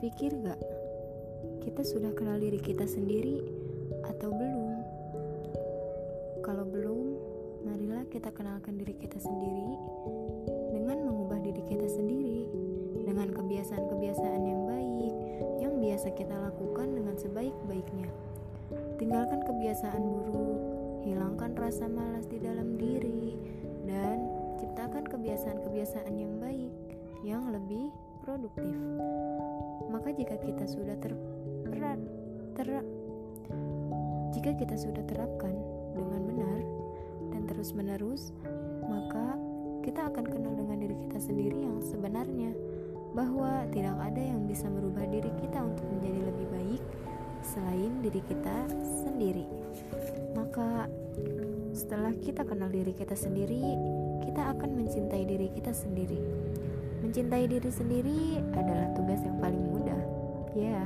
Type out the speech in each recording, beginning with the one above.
berpikir gak? Kita sudah kenal diri kita sendiri atau belum? Kalau belum, marilah kita kenalkan diri kita sendiri dengan mengubah diri kita sendiri dengan kebiasaan-kebiasaan yang baik yang biasa kita lakukan dengan sebaik-baiknya. Tinggalkan kebiasaan buruk, hilangkan rasa malas di dalam diri, dan ciptakan kebiasaan-kebiasaan yang baik yang lebih produktif. Maka jika kita sudah ter, jika kita sudah terapkan dengan benar dan terus-menerus, maka kita akan kenal dengan diri kita sendiri yang sebenarnya bahwa tidak ada yang bisa merubah diri kita untuk menjadi lebih baik selain diri kita sendiri. Maka setelah kita kenal diri kita sendiri, kita akan mencintai diri kita sendiri. Mencintai diri sendiri adalah tugas yang paling mudah. Ya,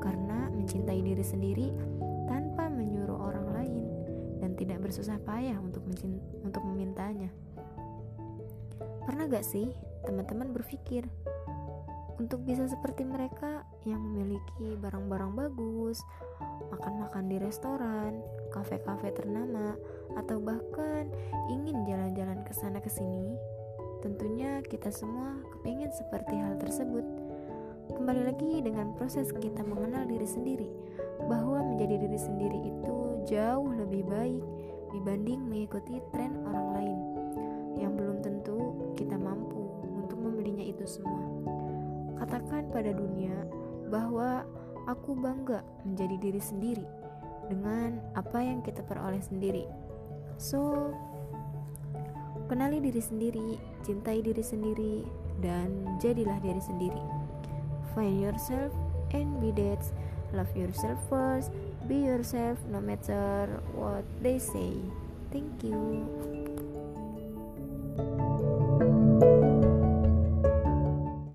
karena mencintai diri sendiri tanpa menyuruh orang lain dan tidak bersusah payah untuk untuk memintanya. Pernah gak sih teman-teman berpikir untuk bisa seperti mereka yang memiliki barang-barang bagus, makan-makan di restoran, kafe-kafe ternama, atau bahkan ingin jalan-jalan ke sana ke sini? Tentunya kita semua kepingin seperti hal tersebut. Kembali lagi dengan proses kita mengenal diri sendiri, bahwa menjadi diri sendiri itu jauh lebih baik dibanding mengikuti tren orang lain yang belum tentu kita mampu untuk membelinya itu semua. Katakan pada dunia bahwa aku bangga menjadi diri sendiri dengan apa yang kita peroleh sendiri. So, kenali diri sendiri, cintai diri sendiri, dan jadilah diri sendiri. Find yourself and be that. Love yourself first. Be yourself no matter what they say. Thank you.